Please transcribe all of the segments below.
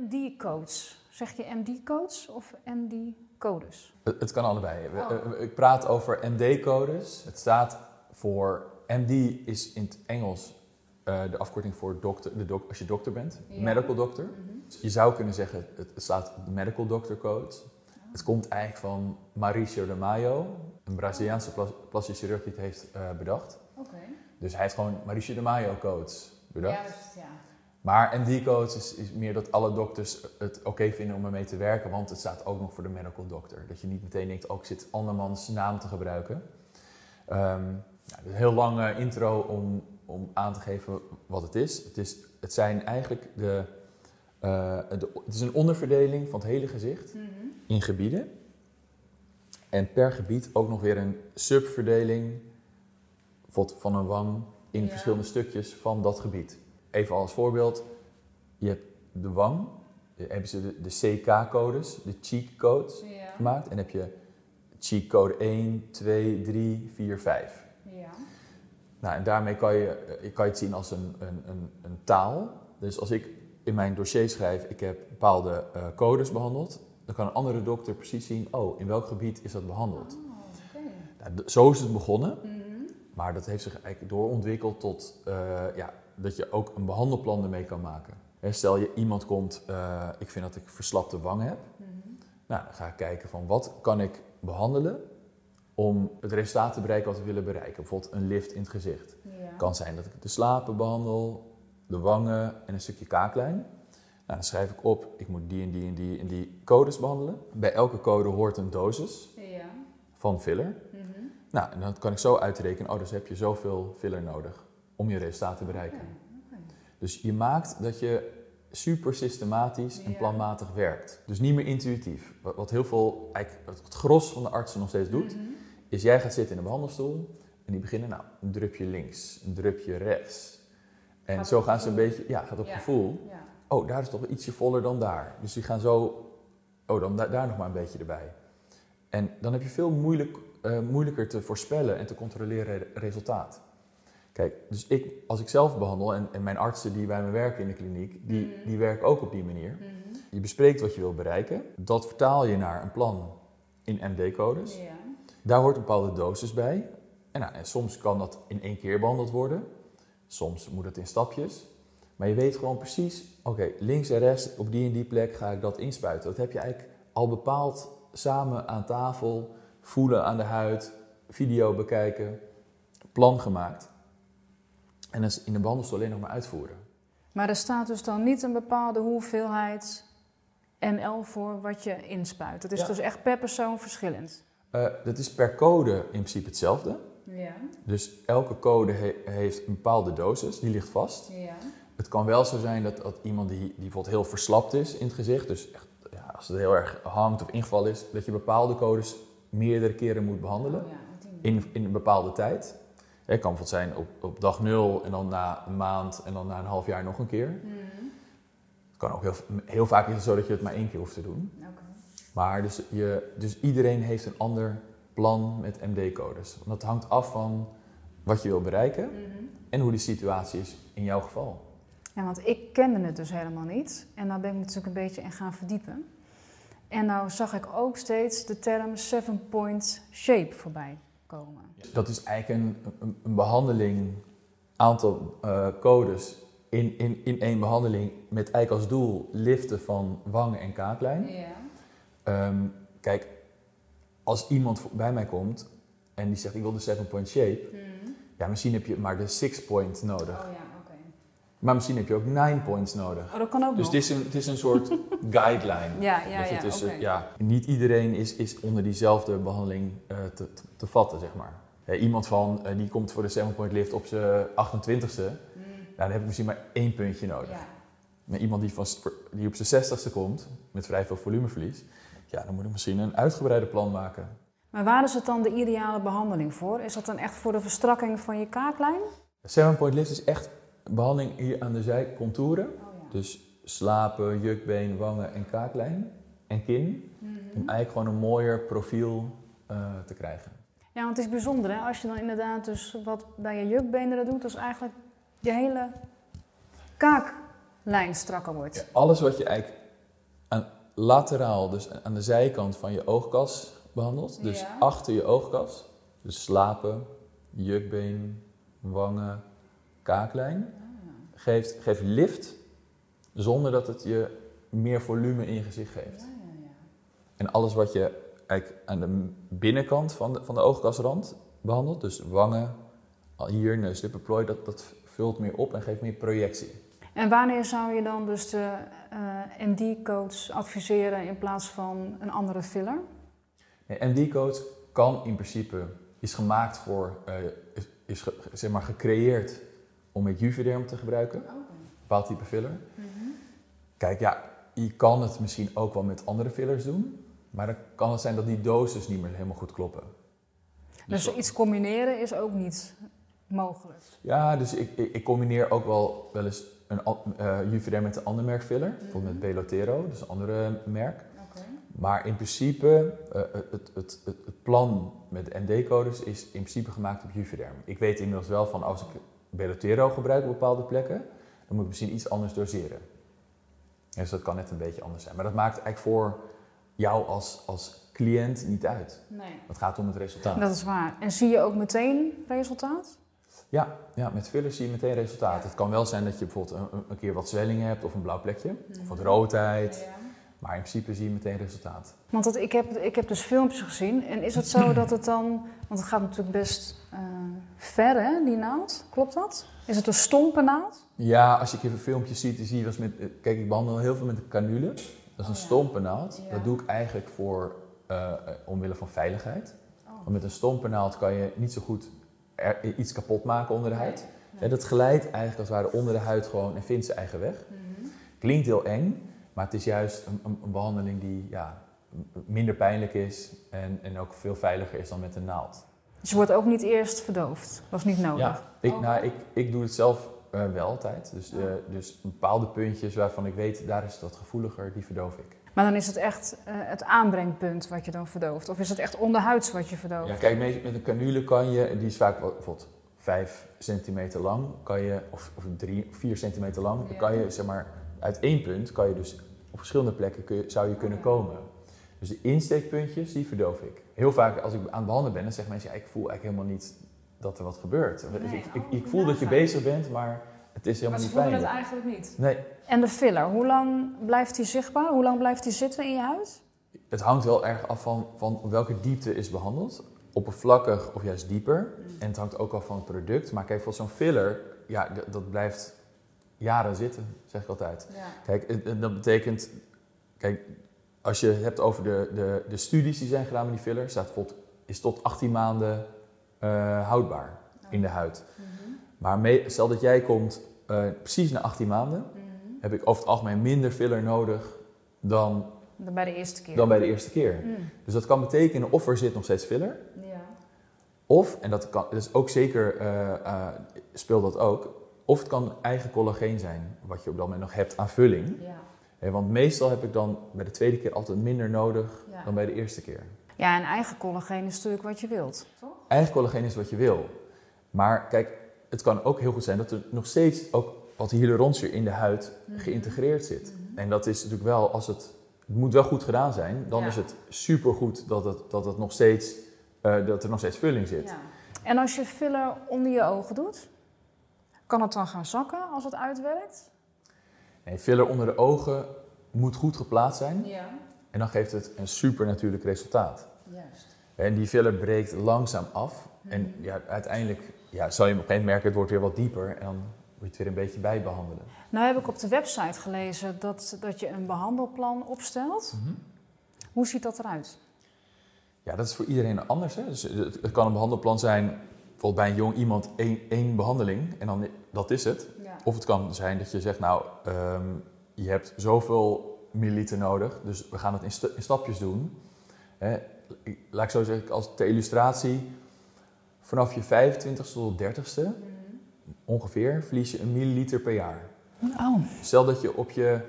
MD-codes. Zeg je MD-codes of MD-codes? Het, het kan allebei. Oh. eh, Ik praat over MD-codes. Het staat voor MD is in het Engels eh, de afkorting voor dokter, de dok, als je dokter bent, Ja. medical doctor. Mhm. Dus je zou kunnen zeggen, het, het staat medical doctor code. Het komt eigenlijk van Mauricio de Maio, een Braziliaanse plas, plastische chirurg die het heeft eh, bedacht. Dus hij heeft gewoon Mauricio de Maio codes bedacht. Dus, ja. Maar MD-codes is, is meer dat alle dokters het oké vinden om ermee te werken, want het staat ook nog voor de medical doctor. Dat je niet meteen denkt, oh ik zit andermans naam te gebruiken. Ehm nou, een heel lange intro om, om aan te geven wat het is. Het, is, het zijn eigenlijk de, eh, de, het is een onderverdeling van het hele gezicht Mhm. in gebieden. En per gebied ook nog weer een subverdeling van een wang in Ja. verschillende stukjes van dat gebied. Even als voorbeeld, je hebt de wang, hebben ze de, de CK-codes, de cheek codes Ja. gemaakt. En heb je cheek code 1, 2, 3, 4, 5. Ja. Nou, en daarmee kan je, eh, kan je het zien als een, een, een, een taal. Dus als ik in mijn dossier schrijf, ik heb bepaalde eh, codes behandeld, dan kan een andere dokter precies zien, oh, in welk gebied is dat behandeld. Oh. Nou, zo is het begonnen, Mhm. Maar dat heeft zich eigenlijk doorontwikkeld tot eh, ja, dat je ook een behandelplan ermee kan maken. Stel je iemand komt, eh, ik vind dat ik verslapte wangen heb. Mhm. Nou, dan ga ik kijken van wat kan ik behandelen om het resultaat te bereiken wat we willen bereiken. Bijvoorbeeld een lift in het gezicht. Ja. Het kan zijn dat ik de slapen behandel, de wangen en een stukje kaaklijn. Nou, dan schrijf ik op, ik moet die en die en die en die codes behandelen. Bij elke code hoort een dosis Ja. van filler. Nou, en dan kan ik zo uitrekenen, oh, dus heb je zoveel filler nodig om je resultaat te bereiken. Dus je maakt dat je super systematisch en planmatig werkt. Dus niet meer intuïtief. Wat, heel veel, eigenlijk het gros van de artsen nog steeds doet, Mhm. is jij gaat zitten in een behandelstoel en die beginnen, nou, een drupje links, een drupje rechts. En Gaat zo gaan ze een beetje, ja, gaat op Ja. gevoel. Ja. Oh, daar is toch ietsje voller dan daar. Dus die gaan zo, oh, dan da- daar nog maar een beetje erbij. En dan heb je veel moeilijk, eh, moeilijker te voorspellen en te controleren re- resultaat. Kijk, dus ik, als ik zelf behandel en, en mijn artsen die bij me werken in de kliniek, die, Mhm. die werken ook op die manier. Mhm. Je bespreekt wat je wil bereiken. Dat vertaal je naar een plan in MD-codes. Ja. Daar hoort een bepaalde dosis bij. En, nou, en soms kan dat in één keer behandeld worden. Soms moet het in stapjes. Maar je weet gewoon precies, oké, links en rechts, op die en die plek ga ik dat inspuiten. Dat heb je eigenlijk al bepaald samen aan tafel, voelen aan de huid, video bekijken, plan gemaakt. En is in de behandelstoel alleen nog maar uitvoeren. Maar er staat dus dan niet een bepaalde hoeveelheid ml voor wat je inspuit. Het is Ja. dus echt per persoon verschillend. Eh, dat is per code in principe hetzelfde. Ja. Dus elke code he- heeft een bepaalde dosis, die ligt vast. Ja. Het kan wel zo zijn dat, dat iemand die, die bijvoorbeeld heel verslapt is in het gezicht, dus echt, ja, als het heel erg hangt of ingevallen is, dat je bepaalde codes meerdere keren moet behandelen Oh ja, in, in een bepaalde tijd. Het kan bijvoorbeeld zijn op, op dag nul en dan na een maand en dan na een half jaar nog een keer. Mhm. Het kan ook heel, heel vaak is het zo dat je het maar één keer hoeft te doen. Maar dus, je, dus iedereen heeft een ander plan met MD-codes. Want dat hangt af van wat je wil bereiken Mhm. en hoe de situatie is in jouw geval. Ja, want ik kende het dus helemaal niet. En daar ben ik me natuurlijk een beetje in gaan verdiepen. En nou zag ik ook steeds de term seven point shape voorbij komen. Dat is eigenlijk een, een, een behandeling, aantal eh, codes in, in, in één behandeling met eigenlijk als doel liften van wangen en kaaklijn. Ja. Ehm, kijk, als iemand bij mij komt en die zegt ik wil de 7-point shape, ja, misschien heb je maar de 6-point nodig. Oh ja. Maar misschien heb je ook 9 points nodig. Oh, dat kan ook Dus het is een, het is een soort guideline. Ja, ja, ja, het is, oké. eh, ja, niet iedereen is, is onder diezelfde behandeling eh, te, te, te vatten, zeg maar. Eh, iemand van, die komt voor de 7-point lift op zijn 28ste, Mm, nou, dan heb ik misschien maar één puntje nodig. ja. Maar iemand die, van, die op zijn 60ste komt, met vrij veel volumeverlies, ja, dan moet ik misschien een uitgebreide plan maken. Maar waar is het dan de ideale behandeling voor? Is dat dan echt voor de verstrakking van je kaaklijn? De 7-point lift is echt behandeling hier aan de zijcontouren. Oh ja. Dus slapen, jukbeen, wangen en kaaklijn en kin. Om eigenlijk gewoon een mooier profiel eh, te krijgen. Ja, want het is bijzonder hè. Als je dan inderdaad dus wat bij je jukbenen dat doet, dus eigenlijk je hele kaaklijn strakker wordt. Ja, alles wat je eigenlijk aan, lateraal, dus aan de zijkant van je oogkas behandeld. Dus Ja. achter je oogkas. Dus slapen, jukbeen, wangen, kaaklijn. Geeft, geeft lift zonder dat het je meer volume in je gezicht geeft. En alles wat je eigenlijk aan de binnenkant van de, van de oogkasrand behandelt, dus wangen, hier, neus, lippenplooi, dat, dat vult meer op en geeft meer projectie. En wanneer zou je dan dus de eh MD-coach adviseren in plaats van een andere filler? En MD-coach kan in principe, is gemaakt voor, eh, is, is ge- zeg maar gecreëerd om met Juvederm te gebruiken, een bepaald type filler. Kijk, ja, je kan het misschien ook wel met andere fillers doen, maar dan kan het zijn dat die doses niet meer helemaal goed kloppen. Dus wat- iets combineren is ook niet mogelijk. Ja, dus ik, ik, ik combineer ook wel wel eens een eh Juvederm met een ander merk filler, bijvoorbeeld met Belotero, dus een andere merk. Maar in principe, eh, het, het, het, het plan met de MD-codes is in principe gemaakt op Juvederm. Ik weet inmiddels wel van als ik Belotero gebruik op bepaalde plekken, dan moet ik misschien iets anders doseren. Ja, Dus dat kan net een beetje anders zijn. Maar dat maakt eigenlijk voor jou als, als cliënt niet uit. Nee. Het gaat om het resultaat. Dat is waar. En zie je ook meteen resultaat? Ja, ja, met fillers zie je meteen resultaat. Ja. Het kan wel zijn dat je bijvoorbeeld een, keer wat zwelling hebt of een blauw plekje. Of wat roodheid. Maar in principe zie je meteen resultaat. Want dat, ik, heb, ik heb dus filmpjes gezien. En is het zo dat het dan... Want het gaat natuurlijk best eh, ver, hè, die naald. Klopt dat? Is het een stompe naald? Ja, als je keer filmpjes ziet, dan zie je met... eh, Kijk, ik behandel heel veel met een canule. Dat is een Oh ja. stompe naald. Ja. Dat doe ik eigenlijk voor, eh, omwille van veiligheid. Oh. Want met een stompe naald kan je niet zo goed er, iets kapot maken onder de huid. Nee. Dat glijdt eigenlijk als het ware onder de huid gewoon en vindt zijn eigen weg. Mhm. Klinkt heel eng, maar het is juist een, een, een behandeling die ja, minder pijnlijk is en, en ook veel veiliger is dan met een naald. Dus je wordt ook niet eerst verdoofd. Dat is niet nodig. Ja, ik, Oh. nou, ik, ik doe het zelf eh, wel altijd. Dus, eh, dus bepaalde puntjes waarvan ik weet, daar is het wat gevoeliger, die verdoof ik. Maar dan is het echt eh, het aanbrengpunt wat je dan verdooft. Of is het echt onderhuids wat je verdooft? Ja, kijk, met, met een canule kan je, die is vaak bijvoorbeeld 5 centimeter lang, kan je, of, of 3, 4 centimeter lang, dan kan je zeg maar uit één punt, kan je dus op verschillende plekken kun je, zou je kunnen komen. Dus de insteekpuntjes, die verdoof ik. Heel vaak als ik aan het behandelen ben, dan zeggen mensen, ja, ik voel eigenlijk helemaal niet dat er wat gebeurt. Dus Nee, ik, ik, oh, ik voel dat je nagaan. bezig bent, maar het is helemaal niet pijnlijk. eigenlijk niet. Nee, En de filler, hoe lang blijft die zichtbaar? Hoe lang blijft die zitten in je huid? het hangt wel erg af van, van welke diepte is behandeld. Oppervlakkig of juist dieper. En het hangt ook af van het product. Maar kijk, voor zo'n filler, ja, dat blijft jaren zitten, zeg ik altijd. Ja. Kijk, het- dat betekent, kijk, als je het hebt over de, de, de studies die zijn gedaan met die filler, staat bijvoorbeeld, is tot 18 maanden eh, houdbaar in de huid. Maar mee- stel dat jij komt eh, precies na 18 maanden, heb ik over het algemeen minder filler nodig dan, Dan bij de eerste keer. dan bij de eerste keer. Mm. Dus dat kan betekenen of er zit nog steeds filler, Ja. of, en dat, kan, dat is ook zeker, eh, speelt dat ook, of het kan eigen collageen zijn, wat je op dat moment nog hebt aan vulling. Ja. Hè, want meestal heb ik dan bij de tweede keer altijd minder nodig Ja. dan bij de eerste keer. ja, en eigen collageen is natuurlijk wat je wilt. Toch? Eigen collageen is wat je wil. Maar kijk, het kan ook heel goed zijn dat er nog steeds ook wat hyaluronszuur in de huid Mhm. geïntegreerd zit. En dat is natuurlijk wel, als het, het moet wel goed gedaan zijn, dan Ja. is het supergoed dat, het, dat, het nog steeds, eh, dat er nog steeds vulling zit. Ja. En als je filler onder je ogen doet, kan het dan gaan zakken als het uitwerkt? Nee, filler onder de ogen moet goed geplaatst zijn Ja, en dan geeft het een supernatuurlijk resultaat. juist. En die filler breekt langzaam af. En Mhm. ja, uiteindelijk ja, zal je op een gegeven moment merken, het wordt weer wat dieper. En dan moet je het weer een beetje bijbehandelen. Nou heb ik op de website gelezen dat, dat je een behandelplan opstelt. Hoe ziet dat eruit? Ja, dat is voor iedereen anders. Hè? Dus het kan een behandelplan zijn, bijvoorbeeld bij een jong iemand één, één behandeling. En dan dat is het. Ja. Of het kan zijn dat je zegt, nou, ehm, je hebt zoveel milliliter nodig. Dus we gaan het in, sta- in stapjes doen. Hè? Ik- Laat ik zo zeggen, als ter illustratie. Vanaf je 25ste tot 30ste ongeveer verlies je een milliliter per jaar. Oh, Stel dat je op je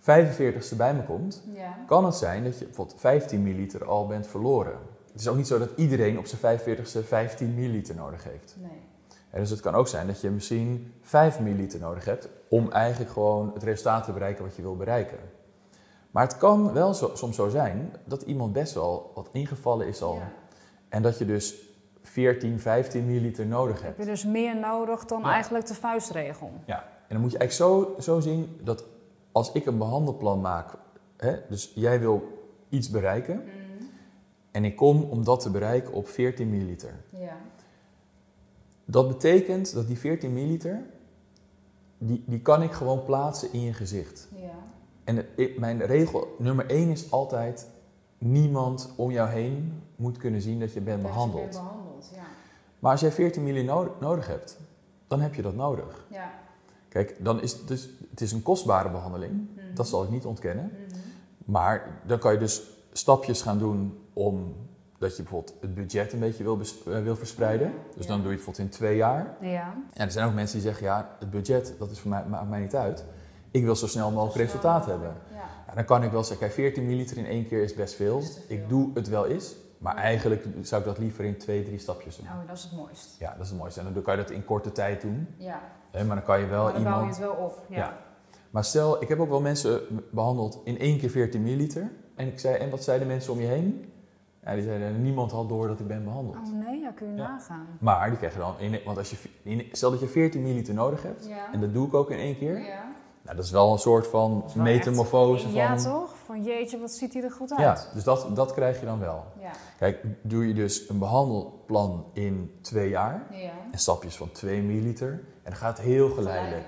45ste bij me komt, ja. kan het zijn dat je bijvoorbeeld 15 milliliter al bent verloren. Het is ook niet zo dat iedereen op zijn 45ste 15 milliliter nodig heeft. Nee. En dus het kan ook zijn dat je misschien 5 milliliter nodig hebt om eigenlijk gewoon het resultaat te bereiken wat je wil bereiken. Maar het kan wel zo, soms zo zijn dat iemand best wel wat ingevallen is al. Ja. En dat je dus 14, 15 milliliter nodig Heb hebt. je dus meer nodig dan Ja. eigenlijk de vuistregel? Ja, en dan moet je eigenlijk zo, zo zien dat als ik een behandelplan maak, hè, dus jij wil iets bereiken en ik kom om dat te bereiken op 14 milliliter. Ja. Dat betekent dat die 14 milliliter, die, die kan ik gewoon plaatsen in je gezicht. ja. En het- ik- mijn regel nummer 1 is altijd, niemand om jou heen moet kunnen zien dat je bent behandeld. behandeld, ja. Maar als jij 14 milliliter no- nodig hebt, dan heb je dat nodig. ja. Kijk, dan is het dus, het is een kostbare behandeling, Mhm. dat zal ik niet ontkennen. Maar dan kan je dus stapjes gaan doen om dat je bijvoorbeeld het budget een beetje wil, eh, wil verspreiden. Dus dan doe je het bijvoorbeeld in twee jaar. Ja. En er zijn ook mensen die zeggen, ja, het budget, dat is voor mij, maakt mij niet uit. Ik wil zo snel mogelijk resultaat hebben. Ja. Ja, dan kan ik wel zeggen, kijk, 14 milliliter in één keer is best veel. Is te veel. Ik doe het wel eens, maar eigenlijk zou ik dat liever in twee, drie stapjes doen. Oh, dat is het mooist. Ja, dat is het mooiste. En dan kan je dat in korte tijd doen. Ja. Maar dan kan je wel maar dan bouw je iemand... het wel op. Ja. Ja. Maar stel, ik heb ook wel mensen behandeld in één keer 14 milliliter. En, ik zei, en wat zeiden mensen om je heen? Ja, die zeiden, niemand had door dat ik ben behandeld. Oh nee, ja, kun je Ja. nagaan. Maar die krijgen dan, in, want als je, in- stel dat je 14 milliliter nodig hebt, Ja. en dat doe ik ook in één keer. Ja. Nou, dat is wel een soort van Dat metamorfose echt- van... Ja, toch? Van jeetje, wat ziet hij er goed uit. Ja, dus dat, dat krijg je dan wel. Ja. Kijk, doe je dus een behandelplan in twee jaar, Ja. en stapjes van 2 milliliter, en dan gaat het heel geleidelijk.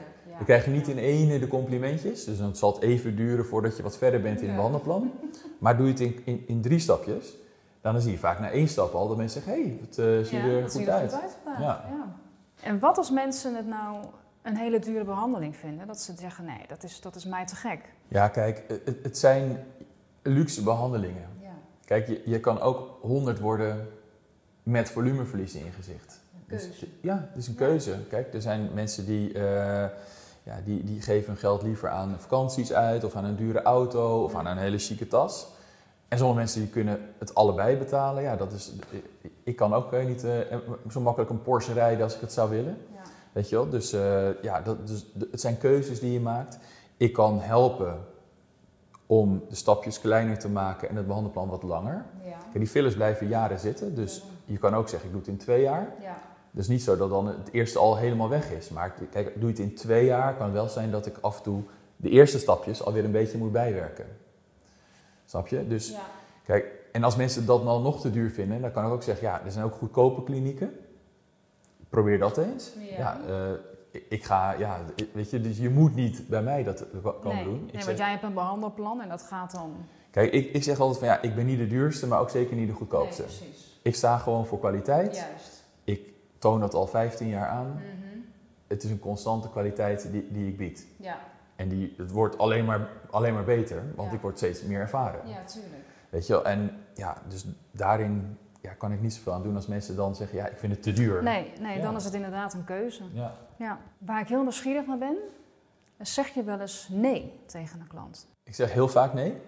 Ja. Dan krijg je niet in ene de complimentjes, dus dan zal het even duren voordat je wat verder bent in het behandelplan. Maar doe je het in, in, in drie stapjes, dan zie je vaak na één stap al dat mensen zeggen, hé, hey, het eh, ziet er goed ziet er uit. goed uit vandaag. Ja. En wat als mensen het nou een hele dure behandeling vinden? Dat ze zeggen, nee, dat is, dat is mij te gek. Ja, kijk, het, het zijn luxe behandelingen. Ja. Kijk, je, je kan ook 100 worden met volumeverlies in je gezicht. Dus, Keuze. ja, het is een keuze. Kijk, er zijn mensen die, eh, ja, die, die geven hun geld liever aan vakanties uit, of aan een dure auto, of aan een hele chique tas. En sommige mensen die kunnen het allebei betalen. Ja, dat is, ik kan ook eh, niet eh, zo makkelijk een Porsche rijden als ik het zou willen. Ja. Weet je wel? Dus, eh, ja, dat, dus het zijn keuzes die je maakt. Ik kan helpen om de stapjes kleiner te maken en het behandelplan wat langer. Ja. Kijk, die fillers blijven jaren zitten, dus je kan ook zeggen ik doe het in twee jaar. Ja. Dus niet zo dat dan het eerste al helemaal weg is. Maar kijk, doe je het in twee jaar, kan het wel zijn dat ik af en toe de eerste stapjes alweer een beetje moet bijwerken. Snap je? Dus Ja. kijk, en als mensen dat dan nog te duur vinden, dan kan ik ook zeggen, ja, er zijn ook goedkope klinieken. Probeer dat eens. Ja. Ja, eh, ik- ik ga, ja, weet je, dus je moet niet bij mij dat komen nee, doen. Ik nee zeg- want jij hebt een behandelplan en dat gaat dan... Kijk, ik, ik zeg altijd van ja, ik ben niet de duurste, maar ook zeker niet de goedkoopste. Nee, precies. ik sta gewoon voor kwaliteit. Juist. Ik toon dat al 15 jaar aan. Mhm. Het is een constante kwaliteit die, die ik bied. Ja. En die, het wordt alleen maar, alleen maar beter, want Ja. ik word steeds meer ervaren. ja, tuurlijk. Weet je wel? En ja, dus daarin ja, kan ik niet zoveel aan doen als mensen dan zeggen, ja, ik vind het te duur. Nee, nee Ja. dan is het inderdaad een keuze. Ja. Ja. Waar ik heel nieuwsgierig naar ben, zeg je wel eens nee tegen een klant? Ik zeg heel vaak nee.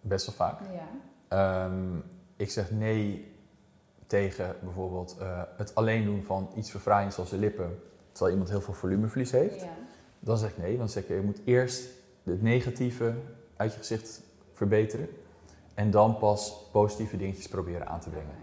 Best wel vaak. Ja. Ehm, ik zeg nee tegen bijvoorbeeld eh, het alleen doen van iets verfraaiends zoals de lippen, terwijl iemand heel veel volumeverlies heeft. Ja. Dan zeg ik nee, dan zeg ik je moet eerst het negatieve uit je gezicht verbeteren en dan pas positieve dingetjes proberen aan te brengen.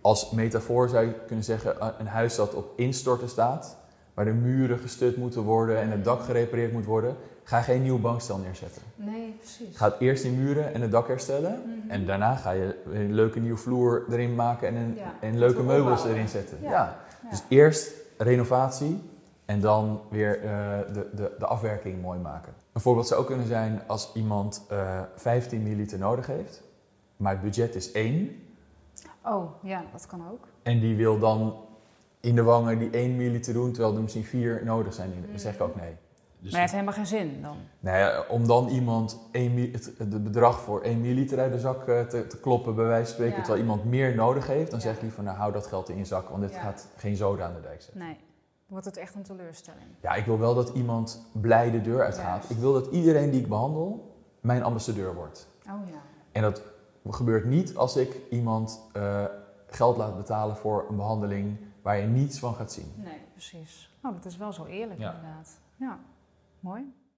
Als metafoor zou je kunnen zeggen eh, een huis dat op instorten staat, waar de muren gestut moeten worden en het dak gerepareerd moet worden, ga geen nieuw bankstel neerzetten. Nee, precies. Ga eerst die muren en het dak herstellen. Mhm. En daarna ga je een leuke nieuwe vloer erin maken en, een, Ja, en leuke meubels opbouwen. erin zetten. Ja. Dus eerst renovatie en dan weer eh, de, de, de afwerking mooi maken. Een voorbeeld zou ook kunnen zijn als iemand eh 15 milliliter nodig heeft, maar het budget is 1 Oh, ja, dat kan ook. en die wil dan in de wangen die 1 milliliter doen, terwijl er misschien 4 nodig zijn. Dan zeg ik ook nee. Dus maar het heeft helemaal geen zin dan. Nou ja, om dan iemand het, het bedrag voor 1 milliliter uit de zak eh, te, te kloppen, bij wijze van spreken, Ja. terwijl iemand meer nodig heeft, dan zeg ik liever, nou hou dat geld in je zak, want dit gaat geen zoda aan de dijk zetten. Nee, wordt het echt een teleurstelling. Ja, ik wil wel dat iemand blij de deur uitgaat. Ik wil dat iedereen die ik behandel, mijn ambassadeur wordt. Oh ja. En dat gebeurt niet als ik iemand eh, geld laat betalen voor een behandeling waar je niets van gaat zien. Nee, precies. Oh, dat is wel zo eerlijk Ja. inderdaad. Ja, mooi.